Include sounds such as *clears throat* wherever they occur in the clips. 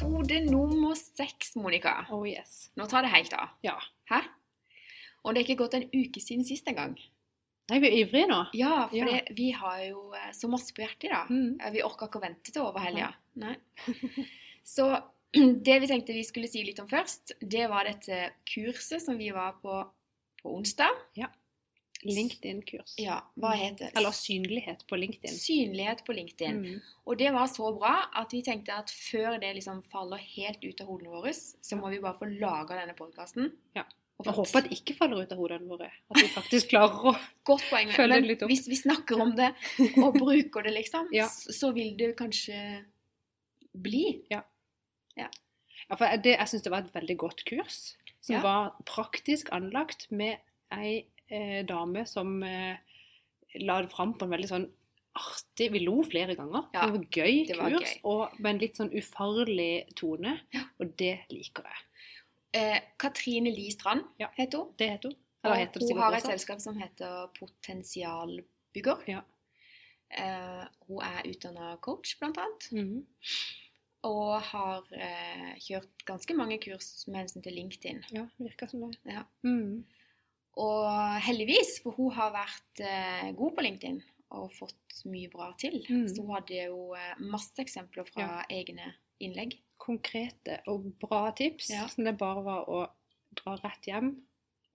Episode nummer seks, Monica. Oh yes. Nå tar det helt av. Ja. Hæ? Og det er ikke gått en uke siden sist engang. Nei, vi er ivrige nå. Ja, for Ja. det- vi har jo eh, så masse på hjertet i dag. Mm. Eh, Vi orka ikke å vente til over helga. Nei. *laughs* Så *clears throat* det vi tenkte vi skulle si litt om først, det var dette kurset som vi var på på onsdag. LinkedIn-kurs. Ja, hva heter det? Eller synlighet på LinkedIn. Synlighet på LinkedIn. Mm. Og det var så bra at vi tenkte at før det liksom faller helt ut av hodene våre, så må vi bare få laga denne podkasten. Ja. Jeg håper at det ikke faller ut av hodene våre. At vi faktisk klarer å Godt poeng. følge Men det litt opp. hvis vi snakker om det og bruker det, liksom, Ja. så vil det kanskje bli. Ja, for det, jeg syns det var et veldig godt kurs. Som Ja. var praktisk anlagt med ei eh, dame som eh, la det fram på en veldig sånn artig Vi lo flere ganger. Ja, det var gøy det var kurs, gøy. og med en litt sånn ufarlig tone. Ja. Og det liker jeg. Eh, Katrine Li Strand Ja. heter hun. Det heter hun. Og heter hun har et selskap som heter Potensialbygger. Ja. Eh, hun er utdanna coach, blant annet. Mhm. Og har eh, kjørt ganske mange kurs med hensyn til LinkedIn. Ja, virker som det. Ja. Mhm. Og heldigvis, for hun har vært eh, god på LinkedIn og fått mye bra til. Mm. Så hun hadde jo eh, masse eksempler fra egne innlegg. Konkrete og bra tips. Ja. Som det bare var å dra rett hjem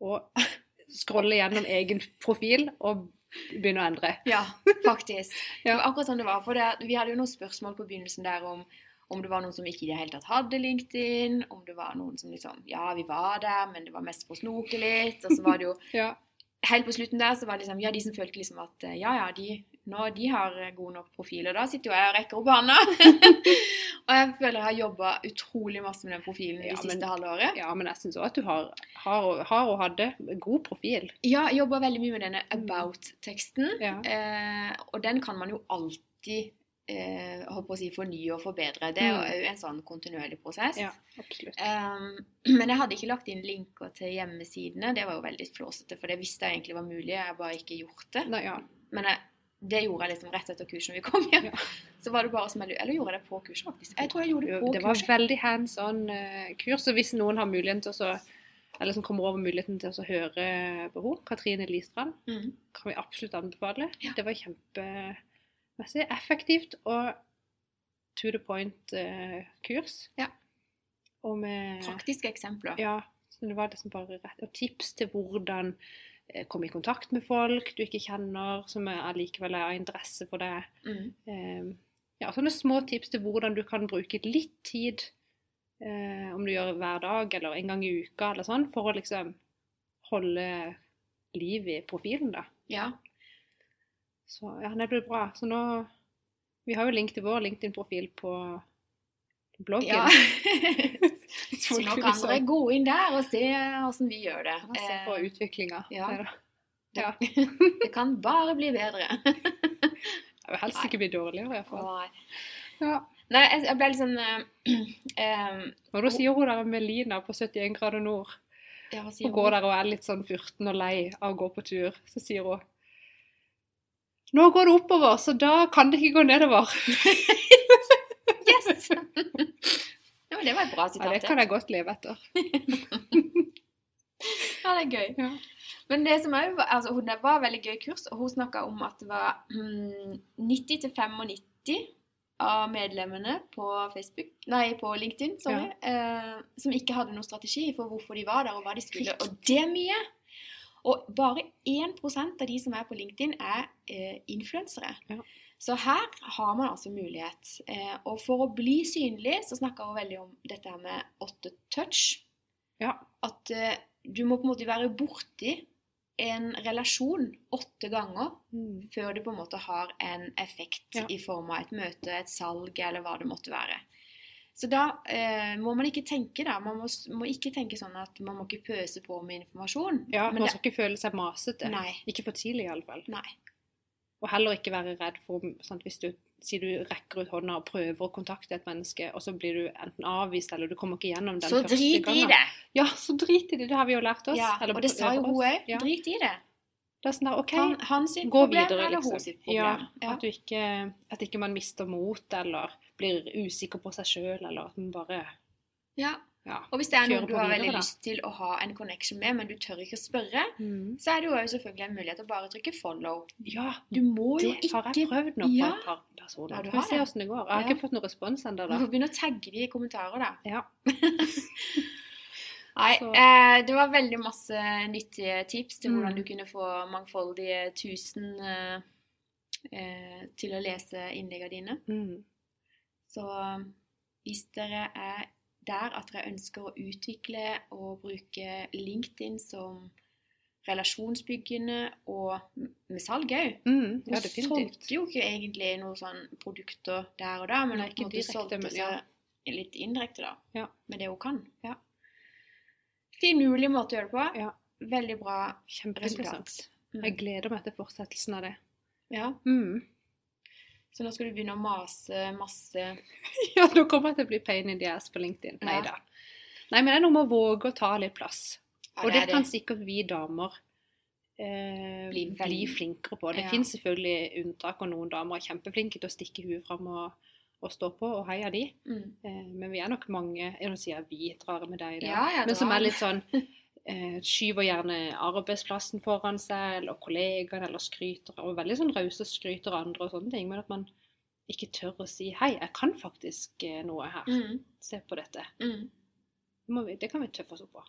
og *laughs* scrolle gjennom egen profil og begynne å endre. Ja, faktisk. *laughs* Ja. Det var akkurat sånn det var. For det, vi hadde jo noen spørsmål på begynnelsen der om om det var noen som ikke i det hele tatt hadde LinkedIn, om det var noen som liksom Ja, vi var der, men det var mest for å snoke litt. Og så var det jo *laughs* Ja. Helt på slutten der så var det liksom Ja, de som følte liksom at eh, ja, ja, de, nå, de har gode nok profiler. Da sitter jo jeg og rekker opp hånda. *laughs* og jeg føler jeg har jobba utrolig masse med den profilen det siste men- halve året. ja, men jeg syns òg at du har, har, og- har og hadde god profil. Ja, jeg jobba veldig mye med denne about-teksten. Ja. Eh, og den kan man jo alltid eh, håper å si, fornye og forbedre. Det er jo Mm. òg en sånn kontinuerlig prosess. Ja, absolutt. Um, *clears throat* men jeg hadde ikke lagt inn linker til hjemmesidene. Det var jo veldig flåsete, for det visste jeg egentlig var mulig. Jeg har bare ikke gjort det. Nei, ja. Men jeg, det gjorde jeg liksom rett etter kurset når vi kom hjem. Ja. *laughs* Så var det bare som jeg Eller gjorde jeg det på kurset, faktisk? Jeg tror jeg gjorde det på kurset. Det var kurset. veldig hands on eh, kurs, og hvis noen har muligheten til å så- eller som kommer over muligheten til å høre på henne, Katrine Listrand, mm. kan vi absolutt anbefale. Ja. Det var kjempemessig effektivt og to the point-kurs. Ja. Og med Praktiske eksempler. Ja, så det var liksom bare rett Og tips til hvordan eh, komme i kontakt med folk du ikke kjenner, som allikevel er av interesse for deg. Mm. Eh, ja, sånne små tips til hvordan du kan bruke litt tid, eh, om du gjør hver dag eller en gang i uka, eller sånn, for å liksom holde liv i profilen, da. ja. Så ja, det blir bra. Så nå Vi har jo link til vår LinkedIn-profil på bloggen. ja. *laughs* Så nå kan dere gå inn der og se åssen vi gjør det. Ja, Se på Eh, utviklinga. ja. Ja. *laughs* det kan bare bli bedre. *laughs* Jeg vil helst ikke bli dårligere, i hvert fall. Ja. Nei, jeg, ble litt sånn eh, *clears throat* Og da sier hun der Melina på 71 grader nord ja, Hun går der og er litt sånn furten og lei av å gå på tur. Så sier hun Nå går det oppover, så da kan det ikke gå nedover. *laughs* Yes! ja, men det var et bra Ja, sitat. det kan jeg godt leve etter. *laughs* Ja, det er gøy. Ja. Men det som er, altså, hun- var veldig gøy kurs, og hun snakka om at det var mm, 90-95 av medlemmene på Facebook, nei, på LinkedIn, sorry, eh, som ikke hadde noen strategi for hvorfor de var der, og hva de skulle. Og det er mye! Og bare 1% av de som er på LinkedIn, er eh, influensere. Ja. Så her har man altså mulighet. Eh, og for å bli synlig, så snakker hun veldig om dette her med åtte touch. Ja. At eh, du må på en måte være borti en relasjon åtte ganger Mm. før det på en måte har en effekt Ja. i form av et møte, et salg eller hva det måtte være. Så da eh, må man ikke tenke da, man må, må ikke tenke sånn at man må ikke pøse på med informasjon. ja men man det, skal ikke føle seg masete. Nei. Ikke for tidlig, iallfall. Og heller ikke være redd for sant, Hvis du sier du rekker ut hånda og prøver å kontakte et menneske, og så blir du enten avvist eller du kommer ikke gjennom den Så første drit i gangen. det! Ja, så drit i det. Det har vi jo lært oss. Ja, eller og det sa jo hun òg. Ja. Drit i det. Det er sånn der, OK, Han, han sitt gå problem videre, eller liksom. hun sitt Ja, problem. Ja. At, du ikke, at ikke man mister mot, eller blir usikker på seg sjøl, eller at man bare Ja. Ja. Og hvis det er noe noen du har veldig da. lyst til å ha en connection med, men du tør ikke å spørre, Mm. så er det jo selvfølgelig en mulighet til å bare trykke follow. Ja, Du må jo det har jeg prøvd nå på et par personer. Ja, du har se det. åssen det går. Jeg har Ja. ikke fått noen respons ennå, Du får begynne å tagge de i kommentarer, da. Ja. *laughs* Nei, eh, det var veldig masse nyttige tips til Mm. hvordan du kunne få mangfoldige tusen eh, eh, til å lese innleggene dine. Mm. Så hvis dere er der at dere ønsker å utvikle og bruke LinkedIn som relasjonsbyggende og med salg òg Mm. Ja, du solgte jo ikke egentlig noen sånn produkter der og da, men Nei, ikke direkte, solgte men ja. litt indirekte, da. Ja. Med det hun kan. Ja. Finurlig måte å gjøre det på. Ja. Veldig bra Kjempeinteressant. Mm. Jeg gleder meg til fortsettelsen av det. Ja. Mm. Så nå skal du begynne å mase masse *laughs* Ja, nå kommer jeg til å bli pain in the ass på LinkedIn. Nei da. Nei, men det er noe med å våge å ta litt plass. Ja, Og det, er kan sikkert vi damer eh, Bli bli, flinkere på. Det Ja. finnes selvfølgelig unntak, og noen damer er kjempeflinke til å stikke huet fram og, og stå på, og heia de. Mm. Eh, men vi er nok mange jeg Nå sier vi, drar med deg i det. Ja, men som er litt sånn *laughs* eh, Skyver gjerne arbeidsplassen foran seg, eller kollegaene, eller skryter. Og veldig sånn rause skryter av andre og sånne ting. Men at man ikke tør å si 'hei, jeg kan faktisk eh, noe her'. Mm. Se på dette. Mm. Vi, det kan vi tøffe oss opp på.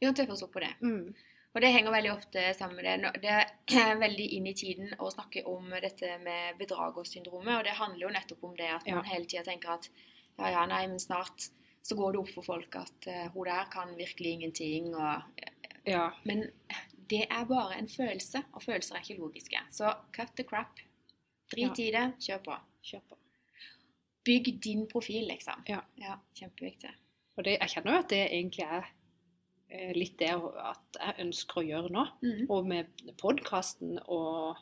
Vi kan tøffe oss opp på det. Mm. Og det henger veldig ofte sammen med det. Det er *clears throat* veldig inn i tiden å snakke om dette med bedragersyndromet, og det handler jo nettopp om det at man Ja. hele tida tenker at ja, ja, nei, men snart så går det opp for folk at eh, hun der kan virkelig ingenting, og Ja. Men det er bare en følelse, og følelser er ikke logiske. Så cut the crap. Drit i det, kjør på. Kjør på. Bygg din profil, liksom. Ja. ja kjempeviktig. Og det, jeg kjenner jo at det egentlig er eh, litt det at jeg ønsker å gjøre nå. Mhm. Og med podkasten og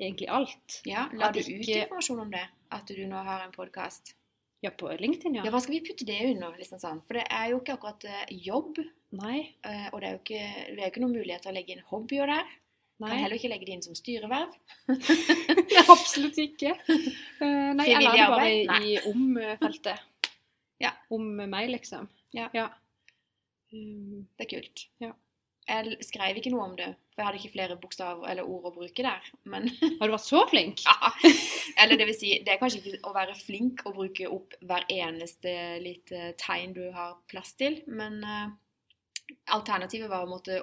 egentlig alt. Ja, la du ut informasjon om det? At du nå har en podkast? Ja, på LinkedIn, ja. Ja, hva skal vi putte det under? liksom sånn? For det er jo ikke akkurat eh, jobb, Nei. eh, og det er jo ikke, det er ikke noen mulighet til å legge inn hobbyer der. Nei. Kan heller ikke legge det inn som styreverv. *laughs* Absolutt ikke. Uh, nei, jeg lar det bare? Nei. i om-feltet. Ja. Om meg, liksom. Ja. ja. Det er kult. Ja. Jeg skrev ikke noe om det, for jeg hadde ikke flere bokstaver eller ord å bruke der. Men *laughs* har du vært så flink? Ja. Eller det vil si, det er kanskje ikke å være flink og bruke opp hver eneste lite tegn du har plass til, men uh, alternativet var å måtte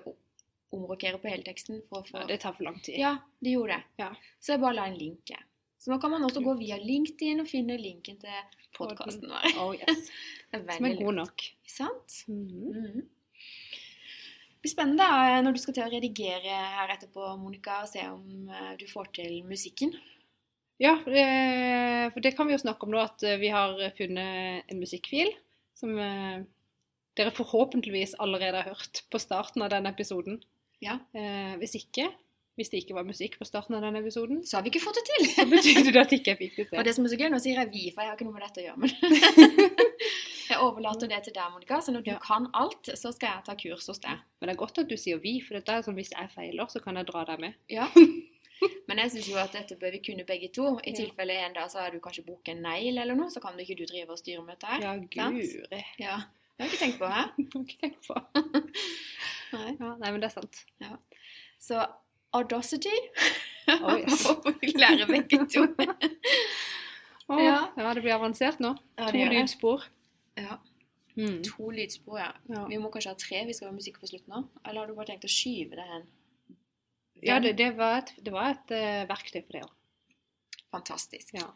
omrokere på hele teksten for å få Ja, det tar for lang tid. Ja, det gjorde det. Ja. Så jeg bare la en link. Så nå kan man også gå via LinkedIn og finne linken til podkasten vår. Oh, yes. *laughs* Som er god nok. Sant? sant? -hmm. Mm Det blir spennende da, når du skal til å redigere her etterpå, Monica, og se om eh, du får til musikken. Ja, eh, for det kan vi jo snakke om nå, at eh, vi har funnet en musikkfil som eh, dere forhåpentligvis allerede har hørt på starten av denne episoden. Ja. Eh, hvis ikke, hvis det ikke var musikk på starten av denne episoden, Så har vi ikke fått det til! så betydde det at ikke jeg fikk det *laughs* Og til. det som er så gøy, nå sier jeg vi, for jeg har ikke noe med dette å gjøre. Men *laughs* jeg overlater det til deg, Monica. Så når du Ja. kan alt, så skal jeg ta kurs hos deg. Men det er godt at du sier vi, for dette er sånn, hvis jeg feiler, så kan jeg dra deg med. Ja. *laughs* Men jeg syns jo at dette bør vi kunne begge to. I Ja. tilfelle en dag så har du kanskje booket en negl eller noe, så kan du ikke du drive og styre med dette her. Ja, guri. Ja. Det har jeg ikke tenkt på, hæ? *laughs* Det har jeg ikke tenkt på. *laughs* Nei. Ja, nei, men det er sant. Så Audacity Oh, yes. må vi lære begge to. oh, Ja. ja, det blir avansert nå. Ja, To lydspor. Ja. Mm. To lydspor, ja. Ja. Vi må kanskje ha tre vi skal ha musikk på slutten òg. Eller har du bare tenkt å skyve det hen? Ja, det, det var et, det var et uh, verktøy for det òg. Fantastisk. Ja.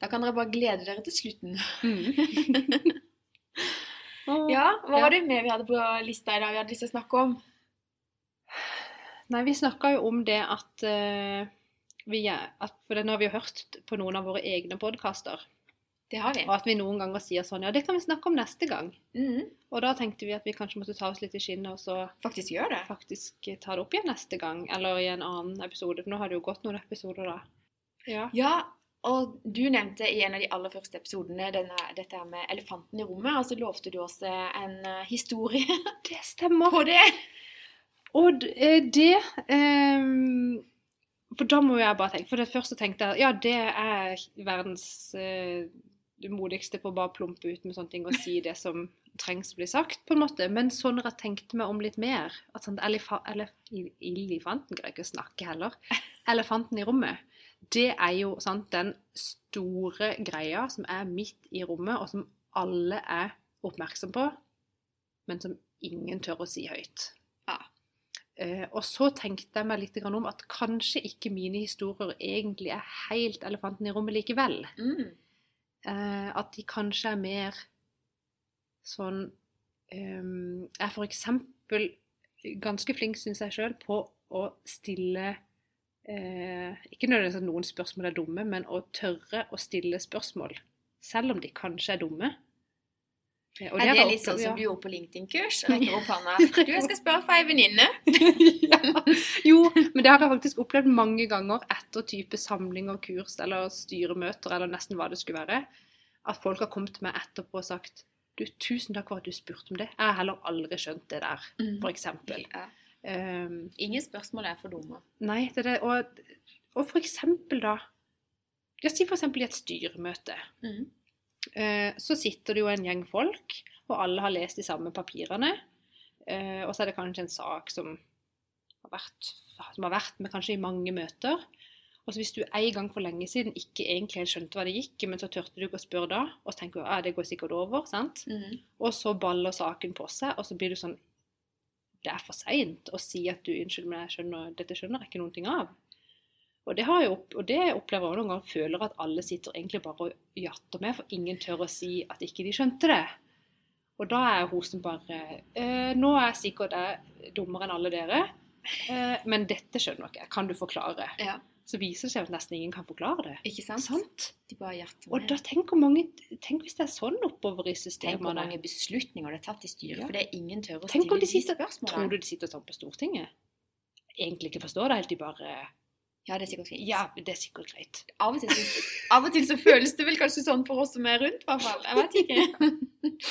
Da kan dere bare glede dere til slutten. Mm. *laughs* Ja, hva var det mer vi hadde på lista i dag vi hadde lyst til å snakke om? Nei, vi snakka jo om det at uh, vi at, For nå har vi jo hørt på noen av våre egne podkaster, Det har vi. og at vi noen ganger sier sånn Ja, det kan vi snakke om neste gang. Mm. Og da tenkte vi at vi kanskje måtte ta oss litt i skinnet og så Faktisk gjør det. faktisk ta det opp igjen neste gang, eller i en annen episode. For nå har det jo gått noen episoder, da. Ja. Ja, og du nevnte i en av de aller første episodene denne, dette her med elefanten i rommet, og så lovte du oss eh, en eh, historie *laughs* Det stemmer. på det. Og eh, det um, For da må jeg bare tenke For det første tenkte jeg ja, det er verdens eh, det modigste på å bare plumpe ut med sånne ting og si det som trengs å bli sagt, på en måte. Men sånn at jeg tenkte meg om litt mer at sånn, eller, Elefanten greier ikke å snakke heller. Elefanten i rommet. Det er jo sant, den store greia som er midt i rommet, og som alle er oppmerksom på, men som ingen tør å si høyt. Ja. Uh, og så tenkte jeg meg litt om at kanskje ikke mine historier egentlig er helt elefanten i rommet likevel. Mm. Eh, at de kanskje er mer sånn um, Jeg er eksempel ganske flink, syns jeg sjøl, på å stille eh, Ikke nødvendigvis at noen spørsmål er dumme, men å tørre å stille spørsmål. Selv om de kanskje er dumme. Eh, det, Er det litt sånn som du gjorde på LinkedIn-kurs? Rekker *laughs* opp hånda. *laughs* Du, jeg skal spørre for ei venninne. *laughs* ja. Jo, men det har jeg faktisk opplevd mange ganger etter type samlinger, kurs eller styremøter eller nesten hva det skulle være. At folk har kommet til meg etterpå og sagt du, 'Tusen takk for at du spurte om det. Jeg har heller aldri skjønt det der', for eksempel. Ja. Um, Ingen spørsmål er for dumme. nei, det er det. Og, og eksempel da Ja, si eksempel i et styremøte. Mm. Eh, så sitter det jo en gjeng folk, og alle har lest de samme papirene. Eh, og så er det kanskje en sak som har vært, som har vært med kanskje i mange møter. Og så hvis du en gang for lenge siden ikke egentlig helt skjønte hva det gikk, men så tørte du ikke å spørre da, og så tenker du at det går sikkert over, sant? Mm. Og så baller saken på seg, og så blir du sånn Det er for seint å si at du unnskyld, men jeg skjønner, dette skjønner jeg ikke noen ting av. Og det, har jeg opp, og det opplever jeg noen ganger, føler at alle sitter egentlig bare og jatter med, for ingen tør å si at ikke de skjønte det. Og da er hun som bare eh, Nå er jeg sikkert jeg dummere enn alle dere, eh, men dette skjønner jeg ikke. Kan du forklare? Ja, Så viser det seg at nesten ingen kan forklare det. ikke sant? Sant? De bare hjerter Og da tenk hvor mange Tenk hvis det er sånn oppover i systemene. Tenk hvor mange beslutninger det er tatt i styret, Ja. for det er ingen tør å Tenk stille de de sitter, spørsmålene. Tror du de sitter sånn på Stortinget? Egentlig ikke forstår det helt, de bare Ja, det er sikkert fint. Ja, det er sikkert greit. Av, og til så, *laughs* av og til så føles det vel kanskje sånn for oss som er rundt, i hvert fall. Jeg vet ikke. *laughs*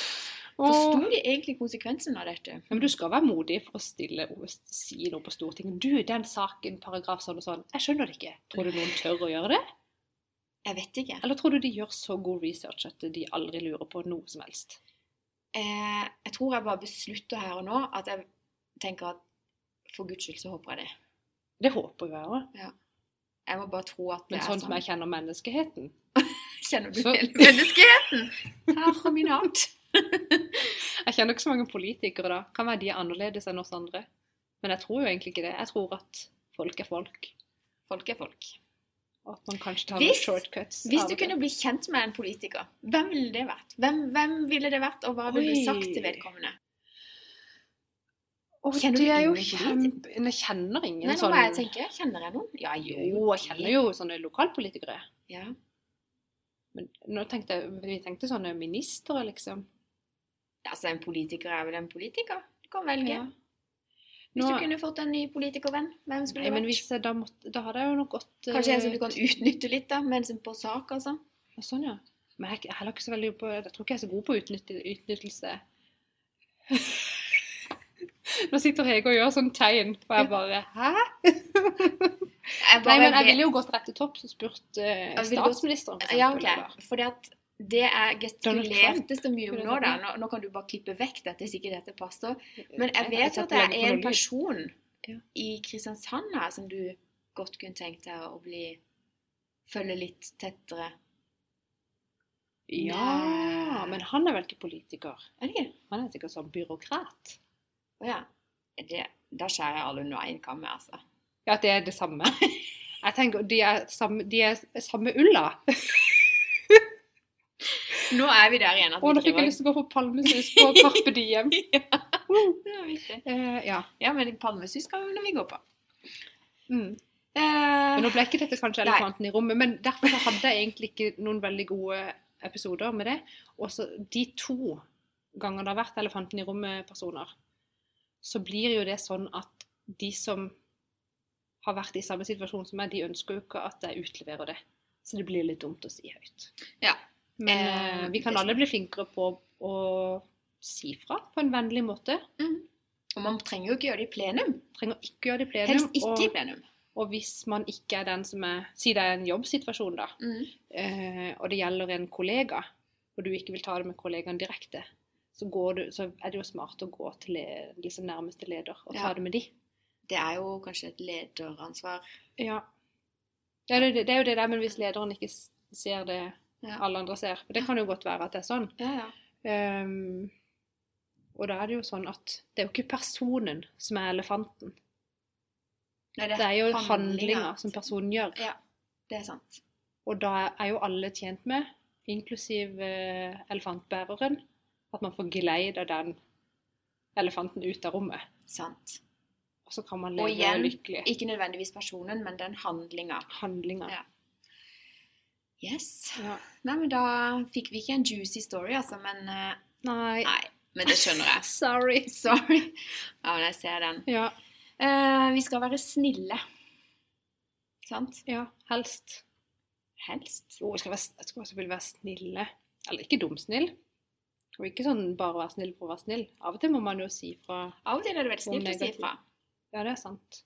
Forsto de egentlig konsekvensen av dette? Ja, men du skal være modig for å stille og si noe på Stortinget. Du, den saken, paragraf sånn og sånn. Jeg skjønner det ikke. Tror du noen tør å gjøre det? Jeg vet ikke. Eller tror du de gjør så god research at de aldri lurer på noe som helst? Eh, jeg tror jeg bare beslutter her og nå at jeg tenker at for guds skyld så håper jeg det. Det håper jeg òg. Jeg må bare tro at det Men er sånn sånn. som jeg kjenner menneskeheten *laughs* Kjenner du så- hele *laughs* menneskeheten? Herre min hatt. *laughs* Jeg kjenner ikke så mange politikere da. Kan være de er annerledes enn oss andre. Men jeg tror jo egentlig ikke det. Jeg tror at folk er folk. Folk er folk. Og at man kanskje tar Hvis- noen shortcuts. Hvis du kunne bli kjent med en politiker, hvem ville det vært? Hvem, hvem ville det vært, og hva ville du sagt til vedkommende? Åh, Kjenner du det er jo kjempe... Jeg kjenner ingen Nei, nå sånn må jeg tenke. Kjenner jeg noen? Ja, jeg Jo, jeg kjenner jo sånne lokalpolitikere. Ja. Men nå tenkte jeg, vi tenkte sånne ministre, liksom. Altså, en politiker er vel en politiker. Du kan velge. Ja. Hvis Nå- du kunne fått en ny politikervenn, hvem skulle det men vært? hvis jeg da måtte Da hadde jeg jo nok gått Kanskje en som eh, du kan utnytte litt, da, mens på sak, altså? ja, Sånn, ja. Men jeg jeg, på Jeg tror ikke jeg er så god på utnytt, utnyttelse. *laughs* Nå sitter Hege og gjør sånn tegn, og jeg bare Hæ? Jeg Nei, men jeg ville jo gått rett til topps og spurt uh, statsministeren, for Ja, ok. Fordi at det Donald gestikulerte så mye om nå, da. Nå, nå kan du bare klippe vekk dette hvis ikke dette passer. Men jeg vet at det er en person i Kristiansand her som du godt kunne tenkt deg å bli Følge litt tettere. Ja, men han er vel ikke politiker? Er det ikke? Han er sikkert sånn byråkrat. Å ja. Det, da skjærer jeg alle under én kamme, altså. Ja, det er det samme. Jeg tenker, De er samme, de er samme ulla. Nå er vi der igjen at Å, nå fikk jeg lyst til å gå på palmesus på Karpe Diem. *laughs* ja, Det var viktig. Eh, ja. Ja, men palmesus skal vi gå på. Mm. Eh, Men nå ble ikke dette kanskje Nei. elefanten i rommet, men derfor hadde jeg egentlig ikke noen veldig gode episoder med det. Også de to ganger det har vært elefanten i rommet-personer, så blir jo det sånn at de som har vært i samme situasjon som meg, de ønsker jo ikke at jeg utleverer det. Så det blir litt dumt å si høyt. Ja. Men Eh, eh, vi kan alle bli flinkere på å si fra på en vennlig måte. mm. Og man trenger jo ikke gjøre det i plenum. Trenger ikke gjøre det i plenum. Helst ikke i plenum. og hvis man ikke er den som er Si det er en jobbsituasjon, da. Mm. eh, og det gjelder en kollega, og du ikke vil ta det med kollegaen direkte, så, går du, så er det jo smart å gå til liksom nærmeste leder og ta Ja. det med de. Det er jo kanskje et lederansvar. Ja. Det er, det, det er jo det der, men hvis lederen ikke ser det Ja. alle andre ser, for det kan jo godt være at det er sånn. Ja, ja. Ehm, og da er det jo sånn at det er jo ikke personen som er elefanten. Nei, Det er jo handlinga. handlinga som personen gjør. Ja, det er sant. Og da er jo alle tjent med, inklusiv eh, elefantbæreren, at man får geleida den elefanten ut av rommet. Sant. Og så kan man Og leve igjen, lykkelig. Ikke nødvendigvis personen, men den handlinga. Handlinga. Ja. Yes. Ja. Nei, men da fikk vi ikke en juicy story, altså, men uh, Nei. Nei, men det skjønner jeg. *laughs* Sorry. Sorry. Ja, men jeg ser den. Ja. Uh, vi skal være snille. Sant? ja. Helst. Helst. Jo, jeg skal, være, jeg skal selvfølgelig være snille. Eller ikke dumsnill. Og ikke sånn bare være snill for å være snill. Av og til må man jo si fra Av og til er det veldig snilt å si fra. Ja, det er sant.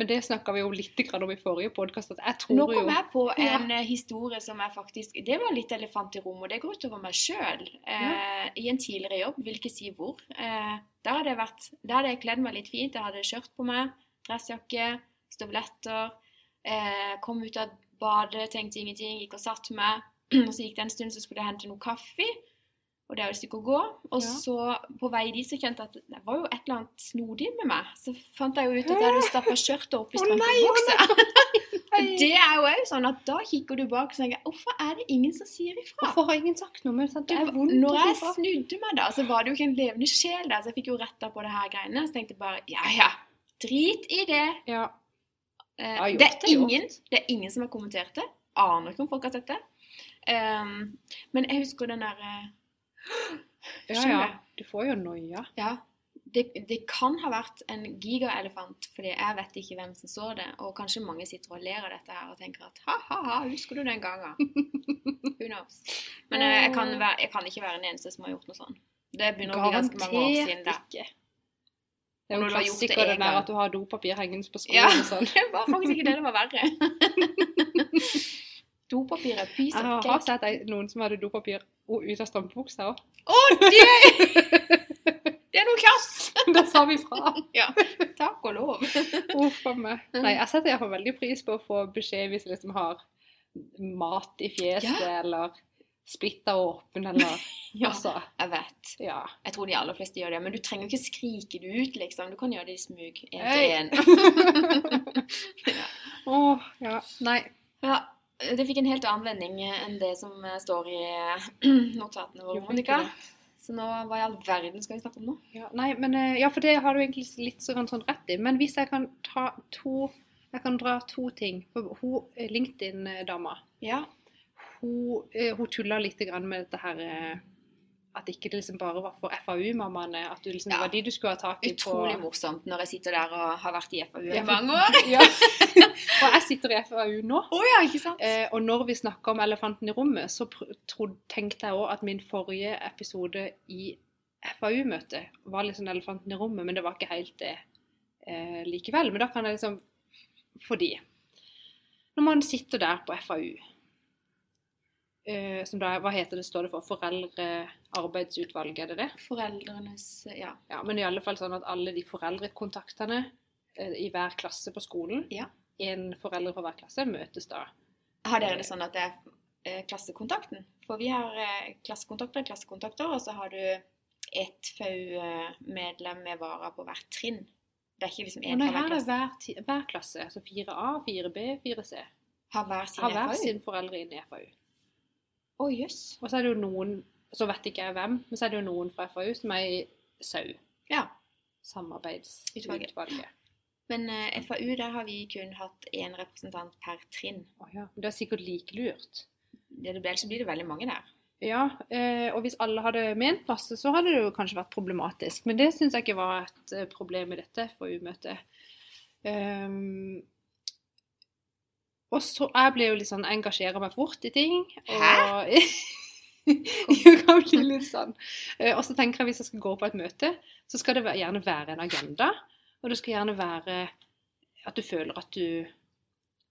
Men det snakka vi jo litt om i forrige podkast, jeg Nå kom jeg på en ja. historie som er faktisk Det var litt elefant i rommet, og det går utover meg sjøl. Eh, I en tidligere jobb, vil ikke si hvor. Eh, da hadde jeg vært hadde jeg kledd meg litt fint. Jeg hadde skjørt på meg, dressjakke, støvletter. Eh, kom ut av badet, tenkte ingenting, gikk og satte meg. *clears throat* Og så gikk det en stund, så skulle jeg hente noe kaffe. Og det er jo et stykke å gå. Og Ja. så på vei dit så kjente jeg at det var jo et eller annet snodig med meg. Så fant jeg jo ut at jeg hadde stappa skjørtet opp i strømpebuksa. *laughs* Det er jo òg sånn at da kikker du bak og tenker Hvorfor er det ingen som sier ifra? Hvorfor har ingen sagt noe? Men? Det er vondt. Når jeg snudde meg, da, så var det jo ikke en levende sjel der. Så jeg fikk jo retta på det her greiene. Så tenkte jeg bare ja, ja, drit i det. Ja. Eh, gjort det, er er ingen, det er ingen som har kommentert det. Aner ikke om folk har sett det. Um, men jeg husker den derre ja, ja. Du får jo noia. Ja. Det, det kan ha vært en gigaelefant, fordi jeg vet ikke hvem som så det. Og kanskje mange sitter og ler av dette her og tenker at ha-ha-ha, husker du den gangen? *laughs* Who knows? Men jeg, jeg kan, være, jeg kan ikke være den eneste som har gjort noe sånn. Det begynner å bli ganske mange år siden. da. ikke. Det er jo det klassiker den der at du har dopapir hengende på skolen Ja. og sånn. *laughs* Det var faktisk ikke det det var verre. *laughs* Dopapir er piece Jeg har cake. sett ei- noen som hadde dopapir o- ut av strømpebuksa òg. Å, det! *laughs* Det er noe kjass! *laughs* Da sa vi fra. *laughs* Ja, takk og lov. Uff a meg. Nei, jeg setter iallfall veldig pris på å få beskjed hvis jeg liksom har mat i fjeset, eller splitta åpen, eller Ja, Altså, jeg vet. ja. Jeg tror de aller fleste gjør det, men du trenger jo ikke skrike det ut, liksom. Du kan gjøre det i smug, Hei. til én. Åh, ja. Nei. Ja, det fikk en helt annen vending enn det som eh, står i eh, *clears throat* notatene våre, Monica. Så nå, hva i all verden skal vi snakke om nå? Ja, nei, men eh, Ja, for det har du egentlig litt sånn, sånn rett i. Men hvis jeg kan ta to Jeg kan dra to ting. Hun eh, LinkedIn-dama, Ja. hun, eh, hun tulla litt grann med dette her eh, At ikke det liksom bare var for FAU-mammaene. At du liksom, det Ja. var de du skulle ha tak i på Utrolig morsomt når jeg sitter der og har vært i FAU i Ja, mange år. *laughs* Ja. Og jeg sitter i FAU nå. Oh, ja, ikke sant? Eh, og når vi snakker om elefanten i rommet, så trodde, tenkte jeg òg at min forrige episode i FAU-møtet var liksom elefanten i rommet, men det var ikke helt det eh, likevel. Men da kan jeg liksom Fordi når man sitter der på FAU, eh, som da Hva heter det, står det for? Foreldrearbeidsutvalg, er det det? Foreldrenes Ja. Ja, men i alle fall sånn at alle de foreldrekontaktene eh, i hver klasse på skolen, Ja. en forelder fra hver klasse, møtes da. Har dere det sånn at det er eh, klassekontakten? For vi har klassekontakter, klassekontakter, og så har du ett FAU-medlem med vara på hvert trinn. Det er ikke liksom én fra hver er klasse. hver, hver klasse, altså 4A, 4B, 4C, Har hver sin har hver sin foreldre inne i FAU. Å, jøss. Og så er det jo noen, så vet ikke jeg hvem, men så er det jo noen fra FAU som er i SAU, Ja. samarbeidsutvalget. Men uh, FAU, der har vi kun hatt én representant per trinn. Oh, ja, det er sikkert like lurt. Det det blir, så blir det veldig mange der. Ja, eh, og hvis alle hadde ment plass, så hadde det jo kanskje vært problematisk. Men det syns jeg ikke var et eh, problem i dette FAU-møtet. Um, og så Jeg blir jo litt sånn engasjerer meg fort i ting. Og *laughs* jeg kan bli litt sånn. Eh, Og så tenker jeg hvis jeg skal gå på et møte, så skal det gjerne være en agenda. Og det skal gjerne være at du føler at du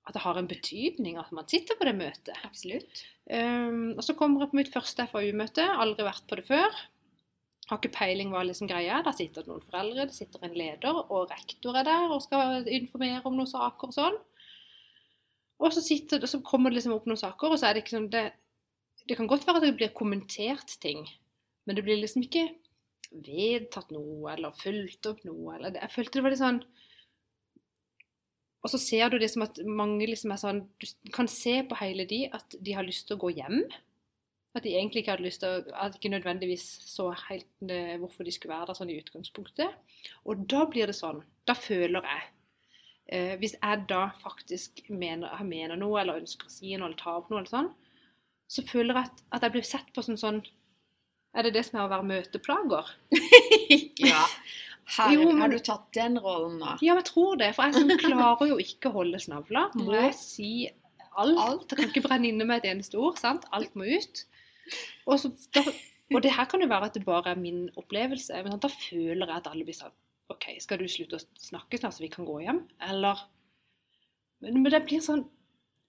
at det har en betydning at man sitter på det møtet. Absolutt. Um, og så kommer jeg på mitt første FAU-møte. Aldri vært på det før. Har ikke peiling hva liksom greia er. Der sitter det noen foreldre, det sitter en leder, og rektor er der og skal informere om noen saker og sånn. Og så, sitter, så kommer det liksom opp noen saker, og så er det ikke sånn det, det kan godt være at det blir kommentert ting, men det blir liksom ikke vedtatt noe eller fulgt opp noe. Eller det. Jeg følte det var litt sånn Og så ser du det som at mange liksom er sånn Du kan se på hele de at de har lyst til å gå hjem. At de egentlig ikke hadde lyst til å At de ikke nødvendigvis så helt eh, hvorfor de skulle være der sånn i utgangspunktet. Og da blir det sånn. Da føler jeg eh, Hvis jeg da faktisk mener, mener, noe eller ønsker å si noe eller ta opp noe, eller sånn, så føler jeg at, at jeg blir sett på som sånn Er det det som er å være møteplager? *laughs* ja. Her, Jo, men- Har du tatt den rollen da? Ja, men jeg tror det. For jeg som klarer jo ikke å holde snavla. Må Nei. si alt. Alt. Jeg kan ikke brenne inne med et eneste ord. sant? Alt må ut. Og, så, da, *laughs* og det her kan jo være at det bare er min opplevelse. Men da føler jeg at alle blir sånn OK, skal du slutte å snakke snart, så vi kan gå hjem? Eller Men, men det blir sånn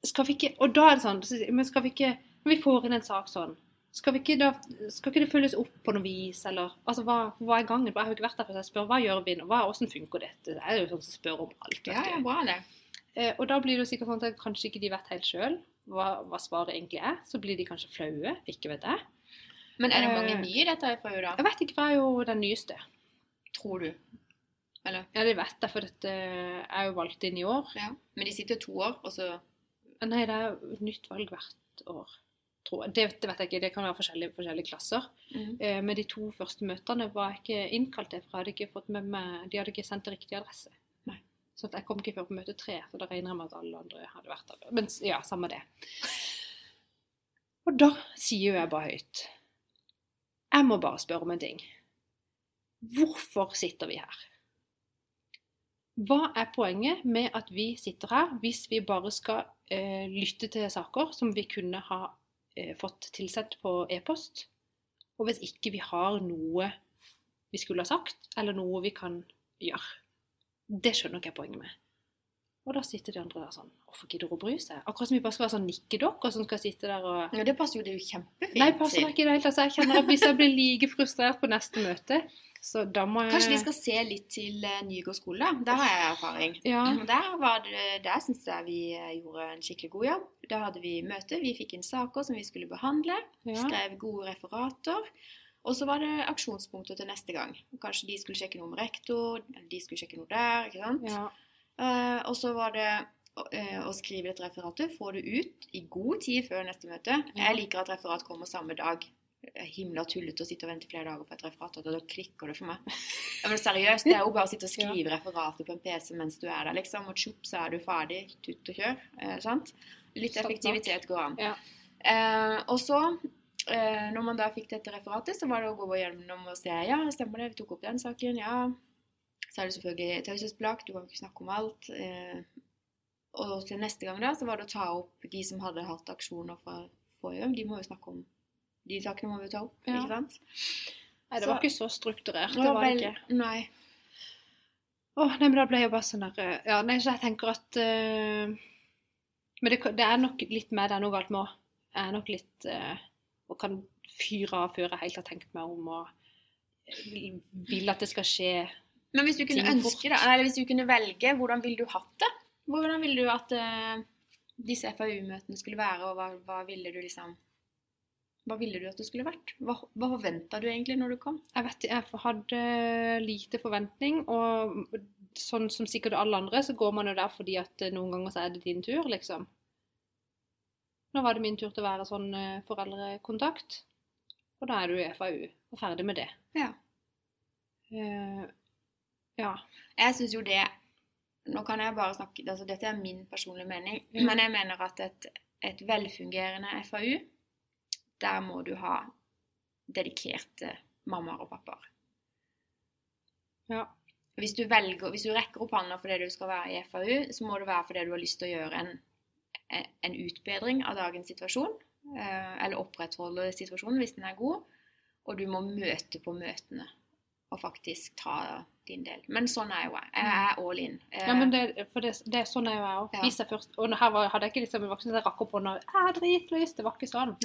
Skal vi ikke Og da er det sånn Men skal vi ikke Når vi får inn en sak sånn skal, vi ikke da, skal ikke det følges opp på noe vis, eller altså, hva, hva er gangen? Jeg har jo ikke vært der, så jeg spør hva gjør vi nå? Hvordan funker dette? Det er jo sånn som spør om alt. Ja, ja, bra det. Eh, og da blir det jo sikkert sånn at kanskje ikke de vet helt sjøl hva, hva svaret egentlig er. Så blir de kanskje flaue. Ikke vet jeg. Men er det mange Eh, nye i dette FAU, da? Jeg vet ikke, jeg er jo den nyeste. Tror du? Eller? Ja, det vet jeg, for dette er jo valgt inn i år. Ja. Men de sitter to år, og så Nei, det er jo nytt valg hvert år. Tror jeg. Det, det vet jeg ikke, det kan være forskjellige, forskjellige klasser. mm. Eh, med de to første møtene var jeg ikke innkalt til, for jeg hadde ikke fått med meg De hadde ikke sendt til riktig adresse. Nei. Så jeg kom ikke før på møte tre, så da regner jeg med at alle andre hadde vært der. Men ja, samme det. Og da sier jo jeg bare høyt Jeg må bare spørre om en ting. Hvorfor sitter vi her? Hva er poenget med at vi sitter her hvis vi bare skal eh, lytte til saker som vi kunne ha eh, fått tilsendt på e-post? Og hvis ikke vi har noe vi skulle ha sagt, eller noe vi kan gjøre. Det skjønner ikke jeg poenget med. Og da sitter de andre der sånn Hvorfor gidder å bry seg? Akkurat som vi bare skal være sånn nikkedokker som skal sitte der og Ja, det passer jo det er jo kjempefint Nei, passer meg ikke i det hele tatt. Jeg kjenner at hvis jeg blir like frustrert på neste møte, så da må jeg Kanskje de skal se litt til uh, Nygård skole. Der har jeg erfaring. Ja. Der, var det, der syns jeg vi eh, gjorde en skikkelig god jobb. Da hadde vi møte, vi fikk inn saker som vi skulle behandle. ja. Skrev gode referater. Og så var det aksjonspunkter til neste gang. Kanskje de skulle sjekke noe med rektor, eller de skulle sjekke noe der. ikke sant? ja. Eh, og så var det eh, å skrive dette referatet, få det ut i god tid før neste møte. Jeg liker at referat kommer samme dag. Er Himla tullete å sitte og vente flere dager på et referat, og da klikker det for meg. Men seriøst, Det er jo bare å sitte og *laughs* skrive referatet på en PC mens du er der, liksom. Og tjopp, så er du ferdig. Tutt og kjør. Eh, sant? Litt effektivitet går an. Ja. Eh, og så, eh, når man da fikk dette referatet, så var det å gå gjennom og se ja, stemmer det, vi tok opp den saken, ja. Så er det selvfølgelig taushetsbelagt, du kan ikke snakke om alt. Eh, og til neste gang da, så var det å ta opp de som hadde hatt aksjoner fra forrige gang. De må jo snakke om de sakene må vi ta opp, Ja. ikke sant? Nei, det Så- var ikke så strukturert. Det var vel, ikke. Nei. Åh, nei, men da ble jeg bare sånn der eh, Ja, nei, så jeg tenker at uh, Men det, det er nok litt med det er noe galt med òg. Jeg er nok litt uh, Og kan fyre av før jeg helt har tenkt meg om og vil at det skal skje Men hvis du kunne ønske, det, eller hvis du kunne velge, hvordan ville du hatt det? Hvordan ville du at uh, disse FAU-møtene skulle være, og hva, hva ville du liksom Hva ville du at det skulle vært? Hva, hva forventa du egentlig når du kom? Jeg vet jeg hadde lite forventning, og sånn som sikkert alle andre, så går man jo der fordi at eh, noen ganger så er det din tur, liksom. Nå var det min tur til å være sånn eh, foreldrekontakt, og da er du i FAU og ferdig med det. Ja. Eh, ja. Jeg syns jo det Nå kan jeg bare snakke altså Dette er min personlige mening, mm. men jeg mener at et, et velfungerende FAU, der må du ha dedikerte mammaer og pappaer. Ja. Hvis du, velger, hvis du rekker opp hånda fordi du skal være i FAU, så må det være fordi du har lyst til å gjøre en, en utbedring av dagens situasjon. eh, Eller opprettholde situasjonen hvis den er god. Og du må møte på møtene. Å faktisk ta din del. Men sånn er jo jeg. Jeg er all in. Ja, men det, for det, det er sånn er jo jeg òg. Hvis jeg først Og her var, hadde jeg ikke liksom, en voksen jeg rakk opp hånda Jeg har dritlyst. Det var ikke sånn.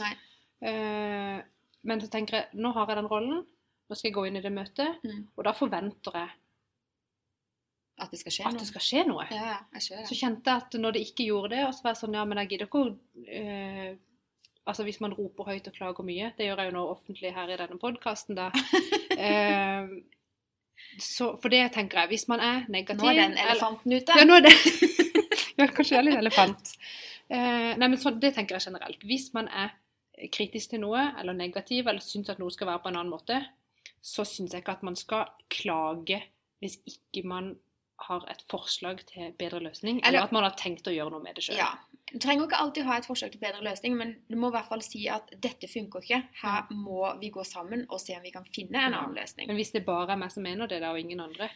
Eh, men så tenker jeg nå har jeg den rollen. Nå skal jeg gå inn i det møtet. Mm. Og da forventer jeg At det skal skje at noe. det skal skje noe. Ja. Så kjente jeg at når det ikke gjorde det, og så var jeg sånn Ja, men jeg gidder ikke å eh, Altså hvis man roper høyt og klager mye, det gjør jeg jo nå offentlig her i denne podkasten, da. *laughs* Eh, så for det tenker jeg, hvis man er negativ Nå er den elefanten ute. Ja, nå er det *laughs* Ja, kanskje jeg er litt elefant. Eh, nei, men så, det tenker jeg generelt. Hvis man er kritisk til noe, eller negativ, eller syns at noe skal være på en annen måte, så syns jeg ikke at man skal klage hvis ikke man har et forslag til bedre løsning, eller, Eller- at man har tenkt å gjøre noe med det sjøl. Ja. Du trenger ikke alltid ha et forslag til bedre løsning, men du må i hvert fall si at dette funker ikke. Her må vi gå sammen og se om vi kan finne en annen løsning. Men hvis det bare er meg som mener det, da, og ingen andre,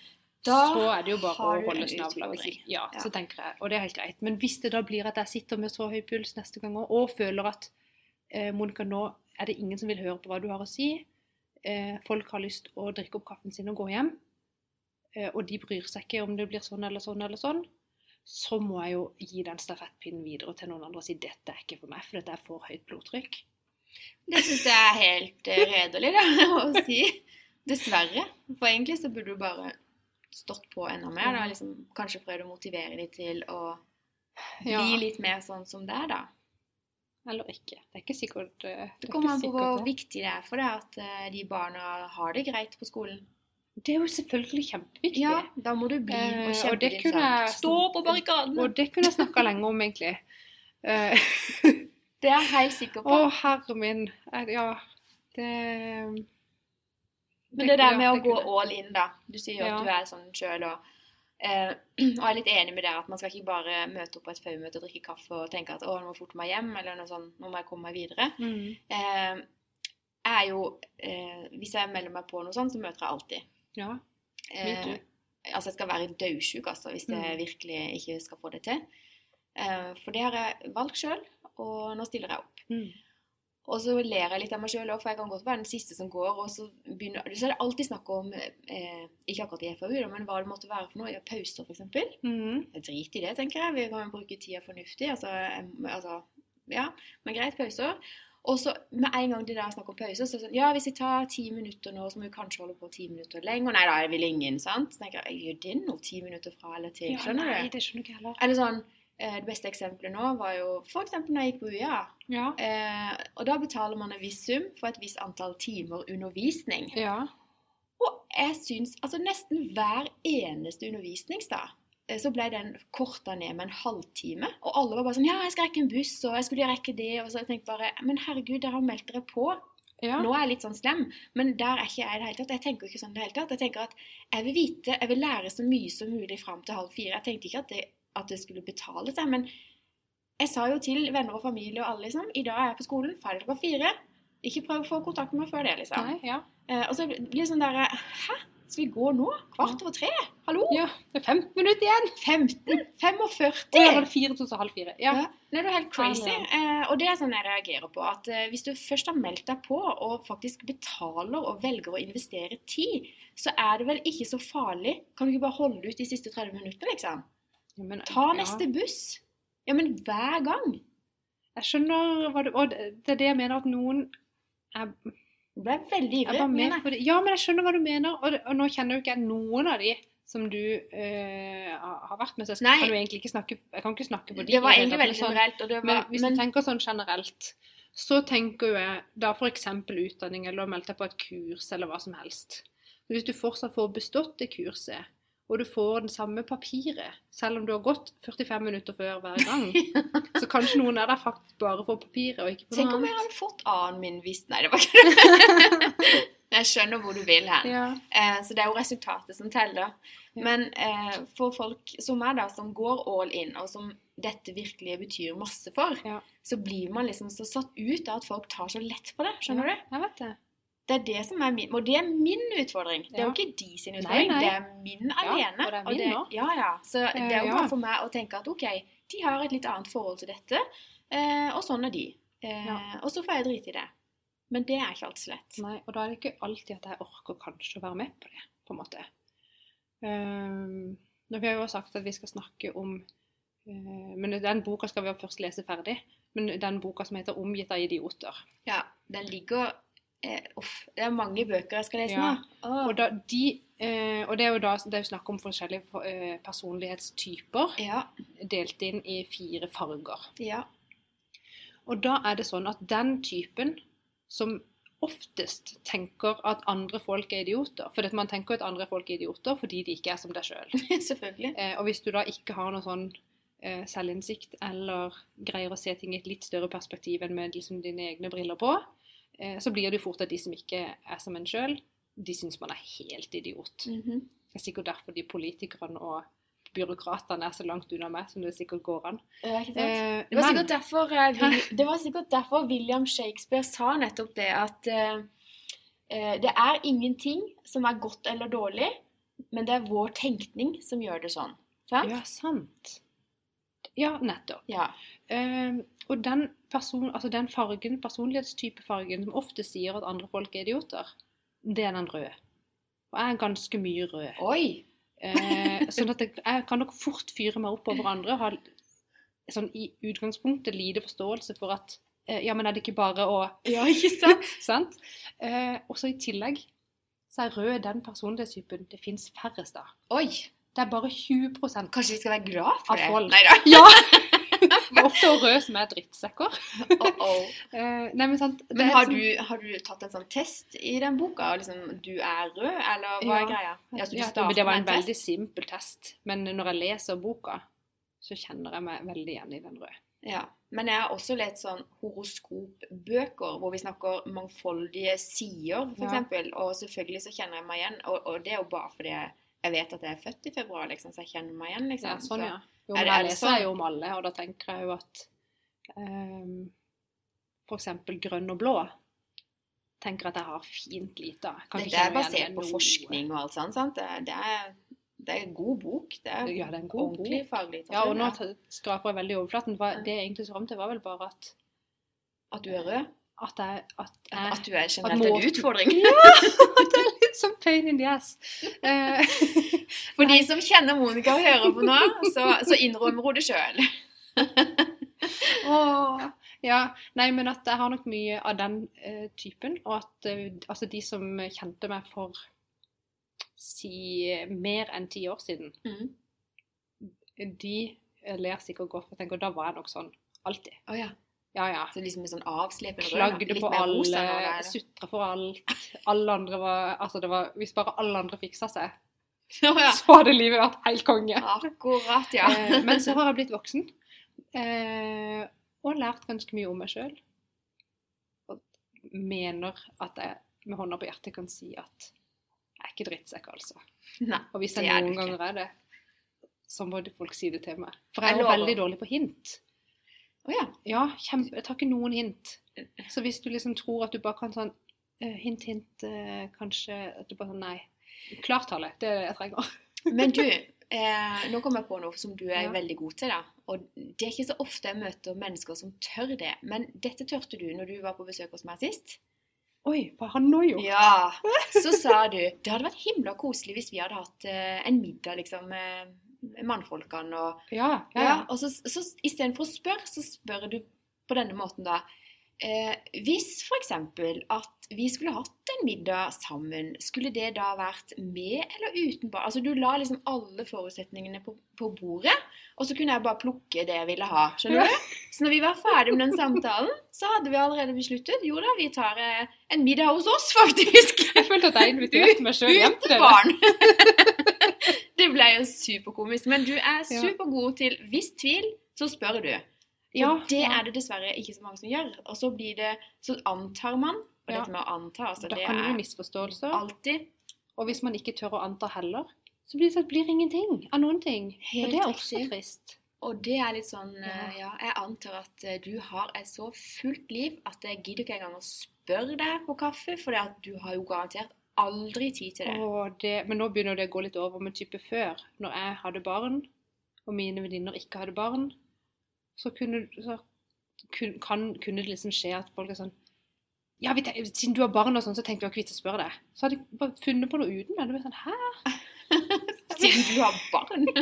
Da så er det jo bare å holde snavla. Ja, Ja. så tenker jeg, og det er helt greit. Men hvis det da blir at jeg sitter med så høy puls neste gang òg, og føler at eh, Monica, nå er det ingen som vil høre på hva du har å si, eh, folk har lyst å drikke opp kaffen sin og gå hjem, og de bryr seg ikke om det blir sånn eller sånn eller sånn, så må jeg jo gi den stafettpinnen videre til noen andre og si dette er ikke for meg, for dette er for høyt blodtrykk. Det syns jeg er helt uh, redelig da, *laughs* å si. Dessverre. For egentlig så burde du bare stått på enda mer. Da, liksom, kanskje prøvd å motivere dem til å bli Ja, litt mer sånn som det er, da. eller ikke. Det er ikke sikkert Det, Det er kommer an på hvor viktig det er for deg at eh, de barna har det greit på skolen. Det er jo selvfølgelig kjempeviktig. Ja, da må du bli Eh, og kjempe det din sak. jeg- Stå på barrikaden! Og det kunne jeg snakka lenge om, egentlig. Eh, *laughs* Det er jeg helt sikker på. Å, herre min. Eh, Ja, det Men det der med å gå kunne- all in, da. Du sier jo Ja. at du er sånn sjøl og eh, *clears throat* Og jeg er litt enig med deg at man skal ikke bare møte opp på et FAU-møte og drikke kaffe og tenke at å, nå må jeg forte meg hjem, eller noe sånt, nå må jeg komme meg videre. mm. Eh, jeg er jo eh, Hvis jeg melder meg på noe sånt, så møter jeg alltid. Ja. Eh, altså, jeg skal være dødsjuk, altså, hvis jeg Mm. virkelig ikke skal få det til. Eh, for det har jeg valgt sjøl, og nå stiller jeg opp. Mm. Og så ler jeg litt av meg sjøl òg, for jeg kan godt være den siste som går. Og så, begynner, så er det alltid snakk om eh, Ikke akkurat i FAU, men hva det måtte være for noe. Ja, pauser, f.eks. Mm. Drit i det, tenker jeg. Vi kan bruke tida fornuftig. Altså, altså Ja, men greit, pauser. Og så med en gang det der snakker snakk om pause, så er det sånn Ja, hvis jeg tar ti minutter nå, så må vi kanskje holde på ti minutter lenger. Nei da, jeg vil ingen, sant? Så tenker jeg, gjør det noe ti minutter fra eller til? Skjønner Ja, nei, du? det skjønner ikke heller. Eller sånn eh, Det beste eksempelet nå var jo f.eks. når jeg gikk på UiA. Ja. Eh, og da betaler man en viss sum for et visst antall timer undervisning. ja. Og jeg syns altså nesten hver eneste undervisningsdag så ble den korta ned med en halvtime. Og alle var bare sånn Ja, jeg skal rekke en buss, og jeg skulle rekke det. Og så jeg tenkte bare Men herregud, dere har meldt dere på. ja. Nå er jeg litt sånn slem, men der er ikke jeg i det hele tatt. Jeg tenker ikke sånn i det hele tatt. Jeg tenker at jeg vil vite, jeg vil lære så mye som mulig fram til halv fire. Jeg tenkte ikke at det, at det skulle betale seg, men jeg sa jo til venner og familie og alle liksom I dag er jeg på skolen, ferdig klokka fire. Ikke prøv å få kontakt med meg før det, liksom. Nei, ja. Eh, og så blir det sånn derre Hæ? Skal vi gå nå? Kvart over tre? Hallo? ja. Det er 15 minutter igjen! 15? 45? Og jeg var det fire, så halv fire. Ja. Ja. Det er jo helt crazy. Ja, Eh, og det er sånn jeg reagerer på. At eh, hvis du først har meldt deg på, og faktisk betaler og velger å investere tid, så er det vel ikke så farlig. Kan du ikke bare holde ut de siste 30 minuttene, liksom? Ja, men, Ta ja. neste buss. Ja, men hver gang. Jeg skjønner hva du Og det det er det jeg mener at noen er, Du ble veldig ivrig. Ja, men jeg skjønner hva du mener. Og, og nå kjenner jo ikke jeg noen av de som du øh, har vært med, så jeg kan jo egentlig ikke snakke Jeg kan ikke snakke på de. Det var egentlig veldig sånn- generelt. Det Men hvis men, du tenker sånn generelt, så tenker jo jeg da f.eks. utdanning, eller å melde deg på et kurs, eller hva som helst. Hvis du fortsatt får bestått det kurset, og du får det samme papiret, selv om du har gått 45 minutter før hver gang, *laughs* så kanskje noen er der faktisk bare for papiret, og ikke på tenk noe om jeg hadde fått annen min hvis Nei, det var ikke det. *laughs* Jeg skjønner hvor du vil hen. Ja. Eh, så det er jo resultatet som teller. Men eh, for folk som meg, da, som går all in, og som dette virkelig betyr masse for, Ja. så blir man liksom så satt ut av at folk tar så lett på det. Skjønner du? Jeg vet det. Det er det som er min Og det er min utfordring. Det er jo ikke de sin utfordring, nei. nei. det er min alene. og det er min nå. Ja, ja. Så det er jo bare for meg å tenke at OK, de har et litt annet forhold til dette, eh, og sånn er de. Eh. Og så får jeg drite i det. Men det er ikke alltid så lett. Nei, og da er det ikke alltid at jeg orker kanskje å være med på det, på en måte. Um, nå har vi jo sagt at vi skal snakke om uh, Men den boka skal vi jo først lese ferdig. Men den boka som heter 'Omgitt av idioter'. Ja, den ligger eh, Uff, det er mange bøker jeg skal lese Ja. nå. Oh. Og, da, de, eh, og det er jo da det er jo snakk om forskjellige eh, personlighetstyper Ja, delt inn i fire farger. ja. Og da er det sånn at den typen som oftest tenker at andre folk er idioter For man tenker at andre folk er idioter fordi de ikke er som deg sjøl. Selv. *laughs* Eh, og hvis du da ikke har noe sånn eh, selvinnsikt eller greier å se ting i et litt større perspektiv enn med liksom, dine egne briller på, så blir det jo fort at de som ikke er som en sjøl, de syns man er helt idiot. Mhm. Det er sikkert derfor de politikerne og byråkratene er så langt unna meg som det sikkert går an. Det var. Eh, det, var men- sikkert derfor, eh, *laughs* det var sikkert derfor William Shakespeare sa nettopp det at eh, eh, det er ingenting som er godt eller dårlig, men det er vår tenkning som gjør det sånn. Sant? Ja, sant. Ja, nettopp. Ja. Eh, og den, person, altså den fargen, personlighetstypefargen som ofte sier at andre folk er idioter, det er den røde. Og jeg er ganske mye rød. Oi! Eh, sånn at jeg, jeg kan nok fort fyre meg opp over andre og ha sånn i utgangspunktet lite forståelse for at eh, ja, men er det ikke bare å *laughs* Ja, ikke sant? *laughs* Sant? Eh, og så i tillegg så er rød den personlighetstypen det fins færrest av. Oi! Det er bare 20% Kanskje vi skal være glad for Av det? folk. Nei da. Ja! *laughs* *laughs* Det er ofte røde som er drittsekker. Oh, oh. *laughs* Nei, men sant Men har sånn- du, har du tatt en sånn test i den boka? Liksom, du er rød, eller hva er greia? Ja, så Ja, men det var en en veldig simpel test. Men når jeg leser boka, så kjenner jeg meg veldig igjen i den røde. Ja. Men jeg har også lest sånn horoskopbøker hvor vi snakker mangfoldige sider, for Ja. Og selvfølgelig så kjenner jeg meg igjen. Og, og det er jo bare fordi jeg, vet at jeg er født i februar, liksom, så jeg kjenner meg igjen, liksom. Ja, sånn, Så- ja. Jo, men jeg er leser sånn? jo om alle, og da tenker jeg jo at um, for eksempel grønn og blå tenker at jeg har fint lite av. Dette er basert på noe. forskning og alt sånt, sant? Det, er- det, er, det er en god bok. Det er Ja, det er en god ordentlig bok. faglig Ja, og nå skraper jeg veldig i overflaten. Det jeg egentlig så fram til, var vel bare at, At du er rød? At jeg, at jeg At du er generelt en utfordring? *laughs* ja! At det er litt som pain in the ass. Uh, *laughs* For de som kjenner Monica og hører på nå, så, så innrømmer hun det sjøl. oh, ja, nei, men at jeg har nok mye av den uh, typen, og at uh, altså de som kjente meg for si mer enn ti år siden, Mm. de ler sikkert godt, og tenker da var jeg nok sånn alltid. Oh, ja. Ja, ja. Så liksom med sånn avslepen? Klagde på alle, sutra for alt. Alle andre var Altså, det var Hvis bare alle andre fiksa seg, *laughs* oh, ja. så hadde livet vært helt konge. Akkurat, ja. Eh, men så har jeg blitt voksen *laughs* eh, og lært ganske mye om meg sjøl. Og mener at jeg med hånda på hjertet kan si at jeg er ikke drittsekk, altså. Nei. Og hvis jeg noen ganger er det, så må folk si det til meg. For Jeg jeg er veldig dårlig på hint. Å ja. Ja, kjempe, jeg tar ikke noen hint. Så hvis du liksom tror at du bare kan sånn eh, Hint, hint, eh, kanskje At du bare sånn Nei. Klartale. Det er det jeg trenger. *laughs* Men du, *laughs* eh, nå kommer jeg på noe som du er Ja. veldig god til. da. Og det er ikke så ofte jeg møter mennesker som tør det. Men dette tørte du når du var på besøk hos meg sist. Oi, har han nå gjort? Ja, Så sa du det hadde vært himla koselig hvis vi hadde hatt eh, en middag liksom med mannfolkene og Ja, ja, Ja, og så, så istedenfor å spørre, så spør du på denne måten da. Eh, hvis f.eks. at vi skulle hatt en middag sammen, skulle det da vært med eller uten barn? Altså Du la liksom alle forutsetningene på, på bordet, og så kunne jeg bare plukke det jeg ville ha. Skjønner du? Så når vi var ferdig med den samtalen, så hadde vi allerede besluttet jo da, vi tar eh, en middag hos oss, faktisk. Jeg følte at jeg inviterte meg sjøl *laughs* hjem til Uten dere. barn. *laughs* *laughs* det ble jo superkomisk. Men du er supergod til Hvis tvil, så spør du. Ja, og det er det dessverre ikke så mange som gjør. Og så blir det Så antar man. Og dette med å anta, altså Da det kan det jo er misforståelser. alltid Og hvis man ikke tør å anta heller, så blir det, sånn at det blir ingenting av noen ting. Helt og det er også riktig. trist. Og det er litt sånn Ja. eh, Ja, jeg antar at eh, du har et så fullt liv at jeg gidder ikke engang å spørre deg på kaffe, for du har jo garantert aldri tid til det. Det. Men nå begynner det å gå litt over med type før. Når jeg hadde barn, og mine venninner ikke hadde barn, så kunne, så kun, kan, kunne det liksom skje at folk er sånn ja, vi Siden du har barn, og sånn, så tenkte vi ikke kvitte å spørre deg. Så hadde jeg bare funnet på noe uten. Men det var sånn, hæ? *laughs* Siden du har barn. *laughs*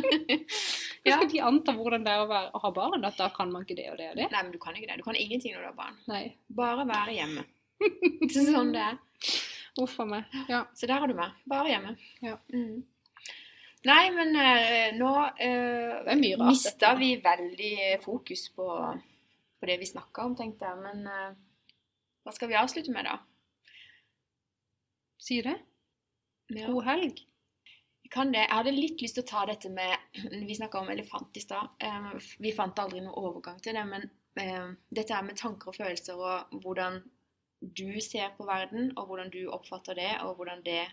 Ja. Skal de anta hvordan det er å, være, å ha barn? At da kan man ikke det og det og det? Nei, men du kan ikke det. Du kan ingenting når du har barn. Nei. Bare være hjemme. *laughs* sånn det er. Uff a meg. Ja. Så der har du meg. Bare hjemme. Ja. Mm. Nei, men eh, nå rart, mista vi veldig fokus på, på det vi snakka om, tenkte jeg. Men eh, hva skal vi avslutte med, da? Det? Ja. God helg. Vi kan det. Jeg hadde litt lyst til å ta dette med Vi snakka om elefant i stad. Eh, Vi fant aldri noen overgang til det, men eh, dette er med tanker og følelser og hvordan du ser på verden, og hvordan du oppfatter det, og hvordan det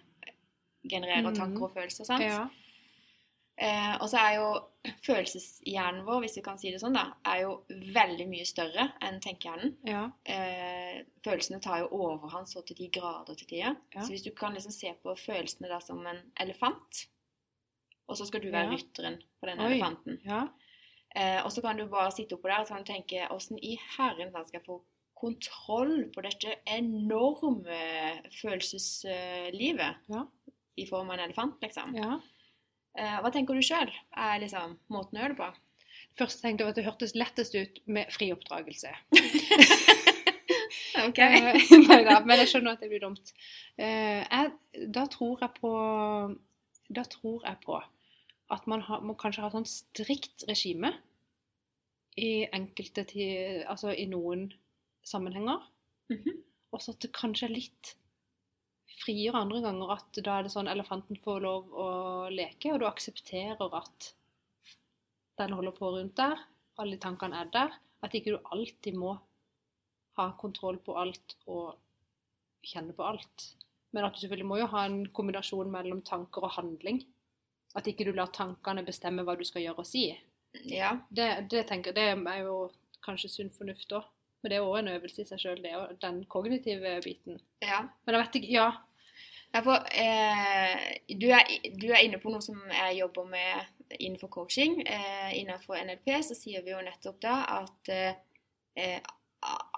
genererer Mhm. tanker og følelser. sant? Ja. Eh, og så er jo følelseshjernen vår, hvis vi kan si det sånn, da, er jo veldig mye større enn tenkehjernen. Ja. Eh, følelsene tar jo overhånd så til de grader til tider. Ja. Så hvis du kan liksom se på følelsene da som en elefant, og så skal du være Ja. rytteren på den Oi. elefanten. ja. Eh, og så kan du bare sitte oppå der og så kan du tenke åssen i herrens land skal jeg få kontroll på dette enorme følelseslivet Ja. i form av en elefant, liksom. ja. Eh, hva tenker du sjøl er liksom måten å gjøre det på? Først tenkte jeg at det hørtes lettest ut med fri oppdragelse. *laughs* Ok. *laughs* Eh, Neida, men jeg skjønner at det blir dumt. Eh, jeg, da tror jeg på Da tror jeg på at man har, må kanskje ha sånn strikt regime i enkelte ti- Altså i noen sammenhenger. Mhm. Og så at det kanskje er litt friere andre ganger at da er det sånn elefanten får lov å leke, og du aksepterer at den holder på rundt der, alle tankene er der, at ikke du alltid må ha kontroll på alt og kjenne på alt. Men at du selvfølgelig må jo ha en kombinasjon mellom tanker og handling. At ikke du lar tankene bestemme hva du skal gjøre og si. Ja. Det, det, tenker, det er jo kanskje sunn fornuft òg. Men det er òg en øvelse i seg sjøl, det den kognitive biten. ja. Men jeg vet ikke Ja. Ja, for, eh, du, er, du er inne på noe som jeg jobber med innenfor coaching. Eh, innenfor NLP så sier vi jo nettopp da at eh,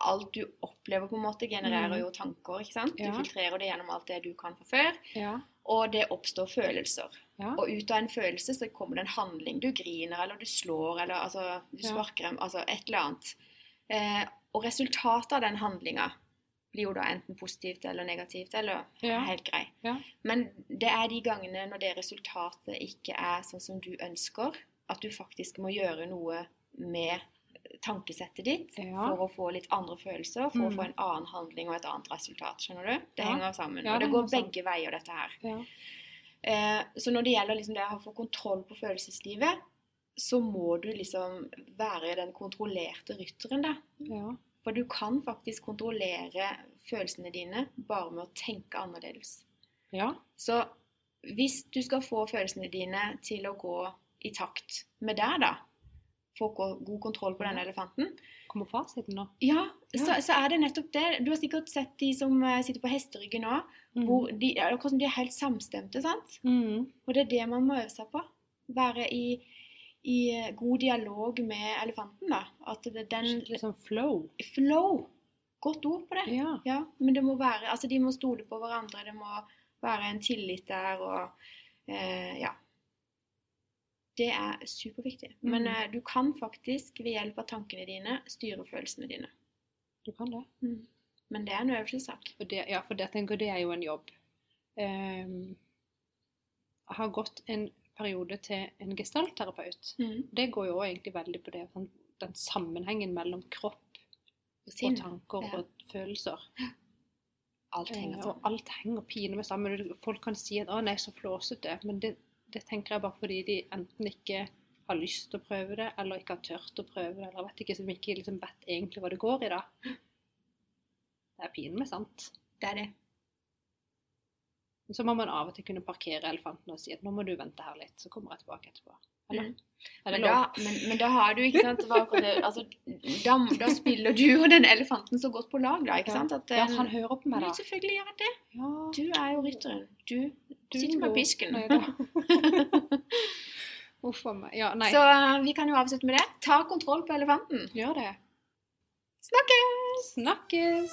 alt du opplever, på en måte, genererer Mhm. jo tanker. ikke sant? Du Ja. filtrerer det gjennom alt det du kan fra før. Ja. Og det oppstår følelser. Ja. Og ut av en følelse så kommer det en handling. Du griner, eller du slår, eller altså, du sparker altså et eller annet. Eh, og resultatet av den handlinga blir jo da enten positivt eller negativt, eller Ja. helt grei. Ja. Men det er de gangene når det resultatet ikke er sånn som du ønsker, at du faktisk må gjøre noe med tankesettet ditt Ja. for å få litt andre følelser, for å Mm. få en annen handling og et annet resultat. Skjønner du? Det henger sammen. Ja, og det det går sammen. begge veier, dette her. Ja. Eh, så når det gjelder liksom det å få kontroll på følelseslivet, så må du liksom være den kontrollerte rytteren, da. ja. For du kan faktisk kontrollere følelsene dine bare med å tenke annerledes. ja. Så hvis du skal få følelsene dine til å gå i takt med deg, da, få god kontroll på denne elefanten, Kommer fasiten nå? ja, Ja. Så, så er det nettopp det. Du har sikkert sett de som eh, sitter på hesteryggen nå, hvor de, ja, de er helt samstemte, sant? Mm. Og det er det man må øve seg på. Være i, i eh, god dialog med elefanten, da. At det, er den sånn flow. Flow. Godt ord på det. Ja. Ja, men det må være Altså, de må stole på hverandre. Det må være en tillit der, og eh, Ja. Det er superviktig. Men Mm. eh, du kan faktisk ved hjelp av tankene dine styre følelsene dine. Du kan det. Men det er en øvelsessak. Ja, for det, tenker det er jo en jobb. Um, jeg har gått en periode til en gestaltterapeut. Det går jo egentlig veldig på det, den, den sammenhengen mellom kropp Og og tanker Ja. og følelser. Alt henger Eh, og alt henger pinlig sammen. Folk kan si at 'å, nei, så flåsete', men det, det tenker jeg bare fordi de enten ikke har lyst til å prøve det, eller ikke har tørt å prøve det, eller vet ikke, som ikke liksom vet egentlig hva det går i, da. Det er pinlig, sant? Det er det. Så må man av og til kunne parkere elefanten og si at 'nå må du vente her litt, så kommer jeg tilbake etterpå'. Eller? Mm. Men da, men, men da har du, ikke sant det altså, da, da spiller du og den elefanten så godt på lag, da. ikke sant? At, Ja, eh, han hører på meg, da. selvfølgelig gjør han det. Ja, Du er jo rytteren. Du, du sitter jo- pisken. *laughs* Uff a meg. Ja, nei. Så eh, vi kan jo avslutte med det. Ta kontroll på elefanten. Gjør det. Snakkes! Snakkes!